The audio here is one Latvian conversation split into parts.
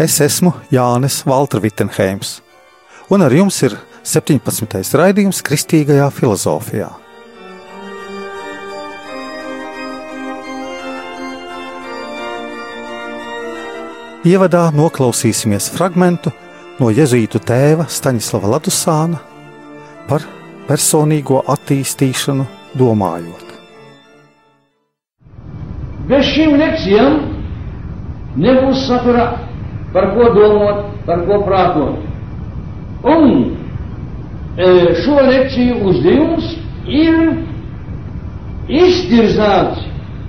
Es esmu Jānis Valtra Vitsenheims, un ar jums ir 17. raidījums Kristīgajā filozofijā. Ievadā noklausīsimies fragment no Jēzus tēva Staņislava Ladusāna par personīgo attīstīšanu, domājot. Bez šīm lekcijām nebūs satura par ko domāt, par ko prātot. Un e, šo lekciju uzdevums ir iztirzāt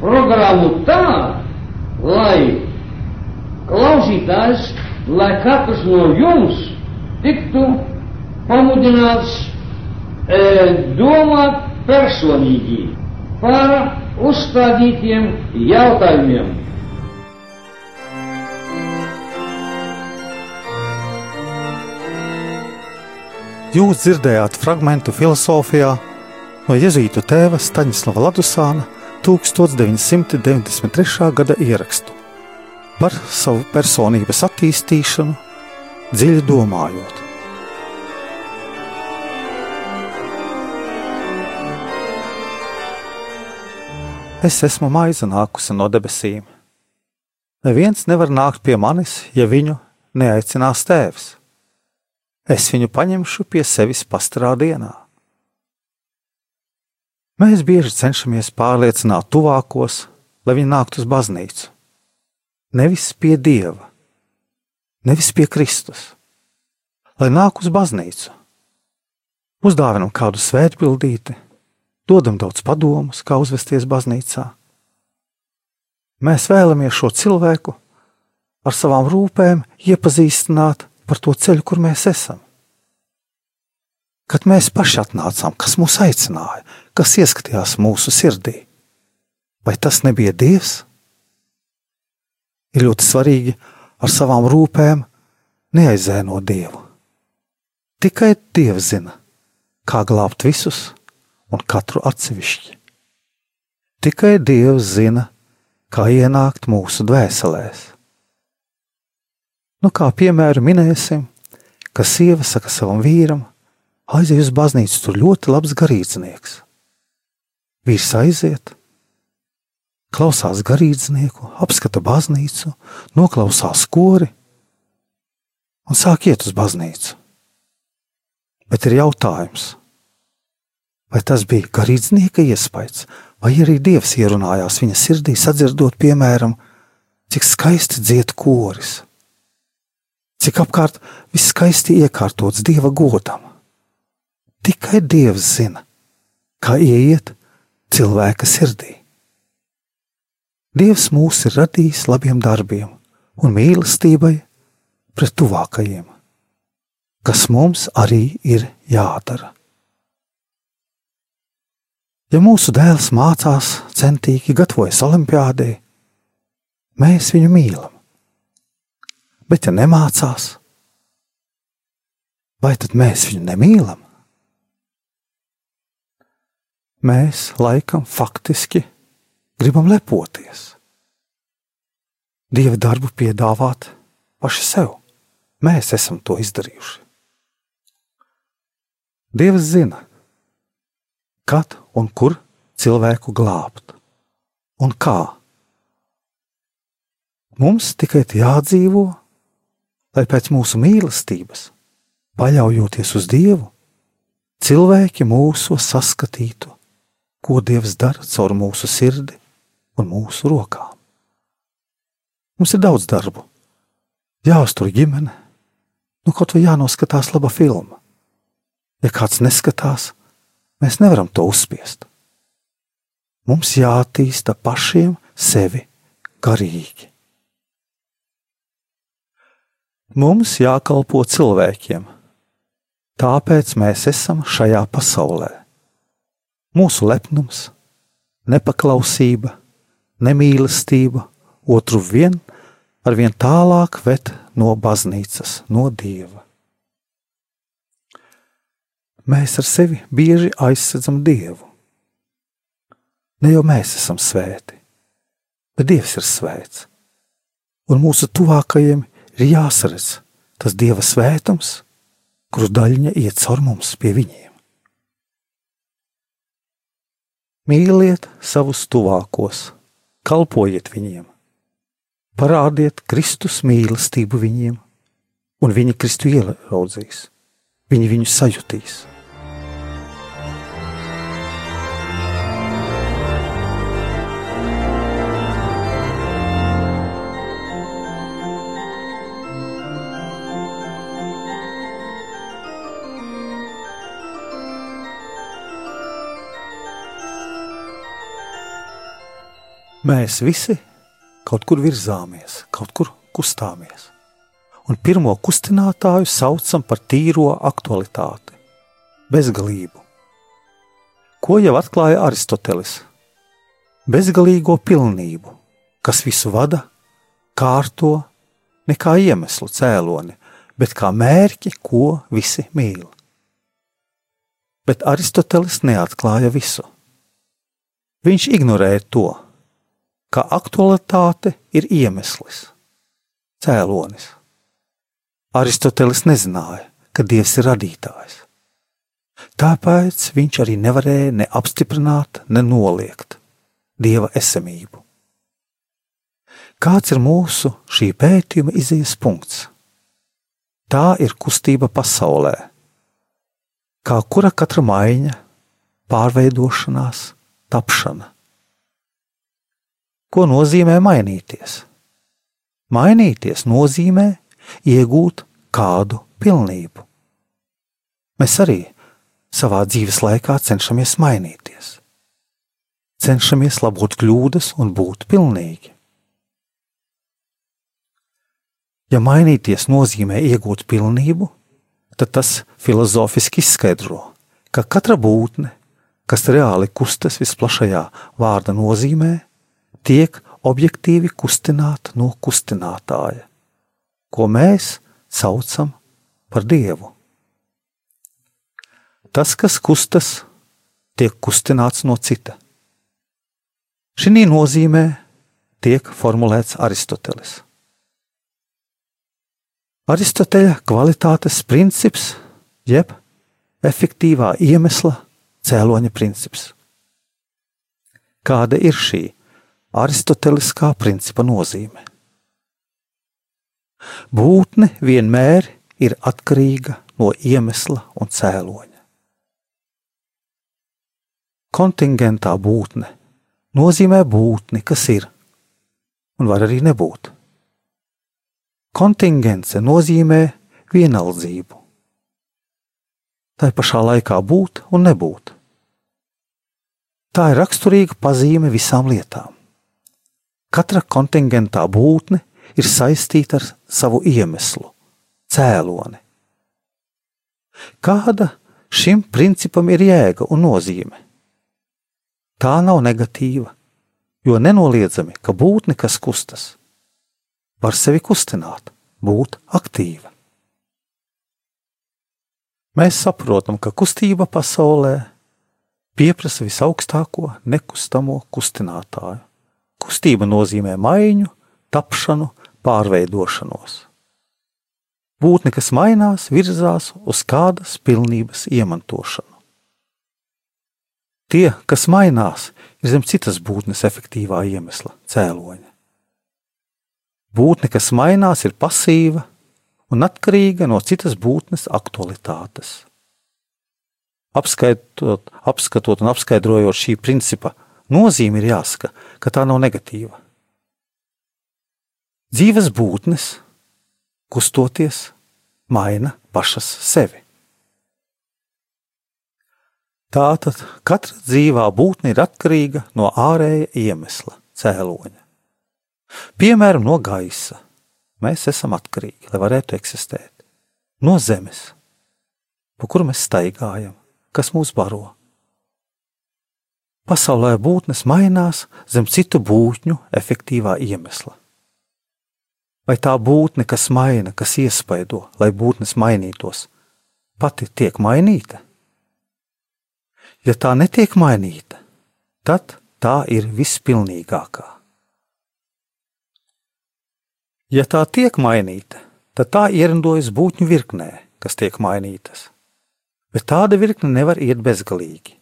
programmu tā, lai klausītājs, lai katrs no jums tiktu pamudināts e, domāt personīgi par uzstādītiem jautājumiem. Jūs dzirdējāt fragment filozofijā no Jēzus tēva Staņislava Ladusāna 1993. gada ierakstu par savu personības attīstīšanu, dziļi domājot. Es esmu maize nākusi no debesīm. Neviens nevar nākt pie manis, ja viņu neaicinās tēvs es viņu paņemšu pie sevis pastarā dienā. Mēs bieži cenšamies pārliecināt tuvākos, lai viņi nāktu uz baznīcu. Nevis pie Dieva, nevis pie Kristus, lai nāk uz baznīcu. Uzdāvinam kādu svētbildīti, dodam daudz padomus, kā uzvesties baznīcā. Mēs vēlamies šo cilvēku ar savām rūpēm iepazīstināt par to ceļu, kur mēs esam. Kad mēs paši atnācām, kas mūs aicināja, kas ieskatījās mūsu sirdī, vai tas nebija Dievs? Ir ļoti svarīgi ar savām rūpēm neaizēnot Dievu. Tikai Dievs zina, kā glābt visus un katru atsevišķi. Tikai Dievs zina, kā ienākt mūsu dvēselēs. Nu, kā piemēru minēsim, ka sieva saka savam vīram, aizej uz baznīcu, tur ļoti labs garīdznieks. Vīrs aiziet, klausās garīdznieku, apskata baznīcu, noklausās kori un sāk iet uz baznīcu. Bet ir jautājums, vai tas bija garīdznieka iespējas, vai arī dievs ierunājās viņa sirdī, sadzirdot, piemēram, cik skaisti dzied koris cik apkārt viss skaisti iekārtots dieva godam. Tikai dievs zina, kā ieiet cilvēka sirdī. Dievs mūs ir radījis labiem darbiem un mīlestībai pret tuvākajiem, kas mums arī ir jādara. Ja mūsu dēls mācās, centīgi gatavojas olimpiādē, mēs viņu mīlam bet ja nemācās, vai tad mēs viņu nemīlam? Mēs laikam faktiski gribam lepoties. Dieva darbu piedāvāt paši sev. Mēs esam to izdarījuši. Dievs zina, kad un kur cilvēku glābt un kā. Mums tikai jādzīvo lai pēc mūsu mīlestības, paļaujoties uz Dievu, cilvēki mūsu saskatītu, ko Dievs dara caur mūsu sirdi un mūsu rokām. Mums ir daudz darbu, jāuztur ģimene, nu kaut vai jānoskatās laba filma. Ja kāds neskatās, mēs nevaram to uzspiest. Mums jāattīsta pašiem sevi garīgi. Mums jākalpo cilvēkiem, tāpēc mēs esam šajā pasaulē. Mūsu lepnums, nepaklausība, nemīlestība otru vien ar vien tālāk ved no baznīcas, no dieva. Mēs ar sevi bieži aizsadzam dievu. Ne jau mēs esam svēti, bet dievs ir svēts. Un mūsu tuvākajiem ir jāsaredz tas dieva svētums, kuru daļiņa iet caur mums pie viņiem. Mīliet savus tuvākos, kalpojiet viņiem, parādiet Kristus mīlestību viņiem, un viņi Kristu ieraudzīs, viņi viņu sajutīs. Mēs visi kaut kur virzāmies, kaut kur kustāmies. Un pirmo kustinātāju saucam par tīro aktualitāti, bezgalību. Ko jau atklāja Aristotelis? Bezgalīgo pilnību, kas visu vada, kārto, ne kā iemeslu cēloni, bet kā mērķi, ko visi mīl. Bet Aristotelis neatklāja visu. Viņš ignorēja to, ka aktualitāte ir iemesls, cēlonis. Aristotelis nezināja, ka Dievs ir radītājs. Tāpēc viņš arī nevarēja ne apstiprināt, ne noliegt Dieva esamību. Kāds ir mūsu šī pētījuma izējas punkts? Tā ir kustība pasaulē, kā kura katra maiņa, pārveidošanās, tapšana. Ko nozīmē mainīties? Mainīties nozīmē iegūt kādu pilnību. Mēs arī savā dzīves laikā cenšamies mainīties. Cenšamies labot kļūdas un būt pilnīgi. Ja mainīties nozīmē iegūt pilnību, tad tas filozofiski izskaidro, ka katra būtne, kas reāli kustas visplašajā vārda nozīmē, tiek objektīvi kustināta no kustinātāja, ko mēs saucam par dievu. Tas, kas kustas, tiek kustināts no cita. Šī nozīmē tiek formulēts Aristoteles. Aristoteļa kvalitātes princips, jeb efektīvā iemesla cēloņa princips. Kāda ir šī aristoteliskā principa nozīme. Būtne vienmēr ir atkarīga no iemesla un cēloņa. Kontingentā būtne nozīmē būtni, kas ir un var arī nebūt. Kontingence nozīmē vienaldzību. Tā pašā laikā būt un nebūt. Tā ir raksturīga pazīme visām lietām. Katra kontingentā būtne ir saistīta ar savu iemeslu, cēloni. Kāda šim principam ir jēga un nozīme? Tā nav negatīva, jo nenoliedzami, ka būtne, kas kustas, var sevi kustināt, būt aktīva. Mēs saprotam, ka kustība pasaulē pieprasa visaugstāko nekustamo kustinātāju Kustība nozīmē maiņu, tapšanu, pārveidošanos. Būtne, kas mainās, virzās uz kādas pilnības iemantošanu. Tie, kas mainās, ir zem citas būtnes efektīvā iemesla cēloņa. Būtne, kas mainās, ir pasīva un atkarīga no citas būtnes aktualitātes. Apskaitot, apskatot un apskaidrojot šī principa nozīme ir jāsaka, ka tā nav negatīva. Dzīves būtnes, kustoties, maina pašas sevi. Tātad katra dzīvā būtne ir atkarīga no ārēja iemesla, cēloņa. Piemēram, no gaisa, Mēs esam atkarīgi, lai varētu eksistēt. No zemes, pa kuru mēs staigājam, kas mūs baro. Pasaulē būtnes mainās zem citu būtņu efektīvā iemesla. Vai tā būtne, kas maina, kas iespaido, lai būtnes mainītos, pati tiek mainīta? Ja tā netiek mainīta, tad tā ir vispilnīgākā. Ja tā tiek mainīta, tad tā ierindojas būtņu virknē, kas tiek mainītas. Bet tāda virkne nevar iet bezgalīgi,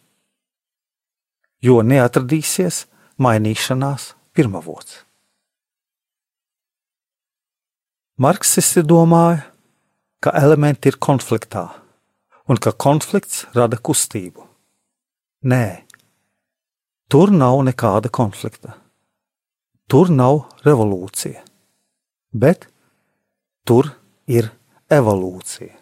jo neatradīsies mainīšanās pirmavots. Marksisti domāja, ka elementi ir konfliktā un ka konflikts rada kustību. Nē, tur nav nekāda konflikta. Tur nav revolūcija bet tur ir evolūcija.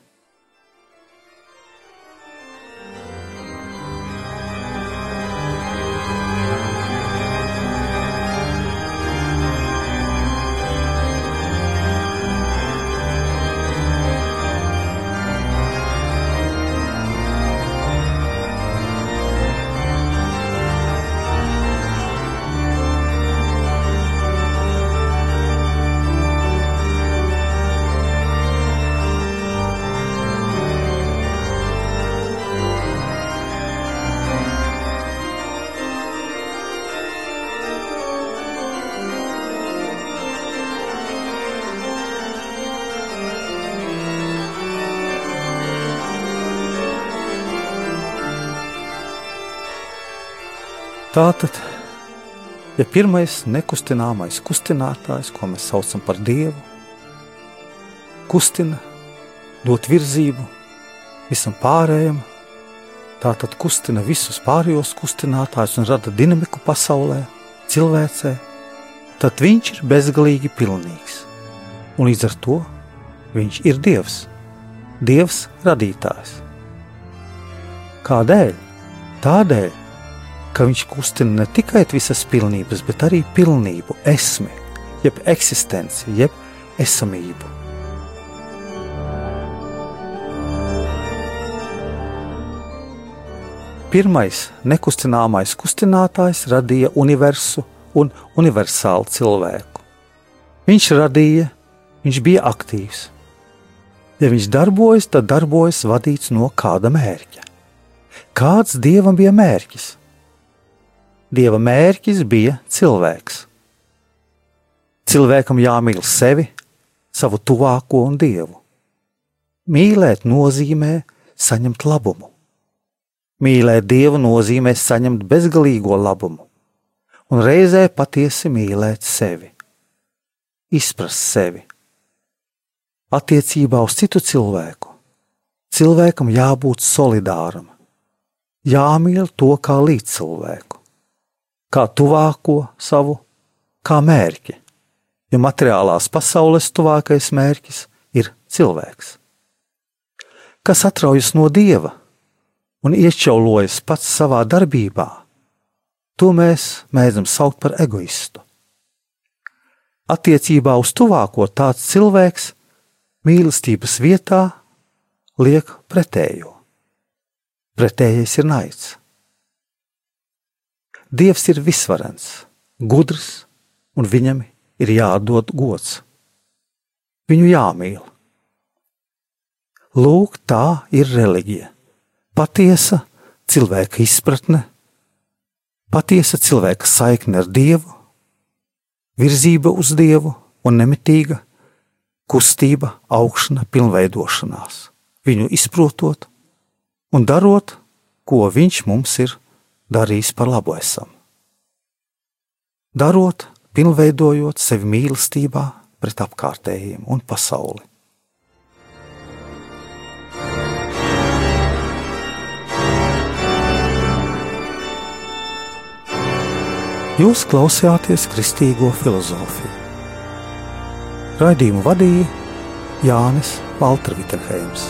Tātad, ja pirmais nekustināmais kustinātājs, ko mēs saucam par dievu, kustina, dot virzību visam pārējam, tātad kustina visus pārējos kustinātājus un rada dinamiku pasaulē, cilvēcē, tad viņš ir bezgalīgi pilnīgs. Un līdz ar to viņš ir dievs, dievs radītājs. Kādēļ? Tādēļ, ka viņš kustina ne tikai visas pilnības, bet arī pilnību, esmi, jeb eksistenci, jeb esamību. Pirmais nekustināmais kustinātājs radīja universu un universālu cilvēku. Viņš radīja, viņš bija aktīvs. Ja viņš darbojas, tad darbojas vadīts no kāda mērķa. Kāds dievam bija mērķis? Dieva mērķis bija cilvēks. Cilvēkam jāmīl sevi, savu tuvāko un dievu. Mīlēt nozīmē saņemt labumu. Mīlēt dievu nozīmē saņemt bezgalīgo labumu, un reizē patiesi mīlēt sevi, izprast sevi. Attiecībā uz citu cilvēku cilvēkam jābūt solidāram, jāmīl to kā līdzcilvēku kā tuvāko savu, kā mērķi, jo materiālās pasaules tuvākais mērķis ir cilvēks. Kas atraujas no dieva un iečaulojas pats savā darbībā, to mēs mēdzam saukt par egoistu. Attiecībā uz tuvāko tāds cilvēks mīlestības vietā liek pretējo. Pretējais ir naids. Dievs ir visvarens, gudrs, un viņam ir jādod gods. Viņu jāmīl. Lūk, tā ir reliģija. Patiesa cilvēka izpratne, patiesa cilvēka saikne ar Dievu, virzība uz Dievu un nemitīga kustība, augšana, pilnveidošanās. Viņu izprotot un darot, ko Viņš mums ir darījis par labu esam. Darot, pilnveidojot sevi mīlestībā pret apkārtējiem un pasauli. Jūs klausījāties kristīgo filozofiju. Raidījumu vadīja Jānis Valtra Vitsenheims.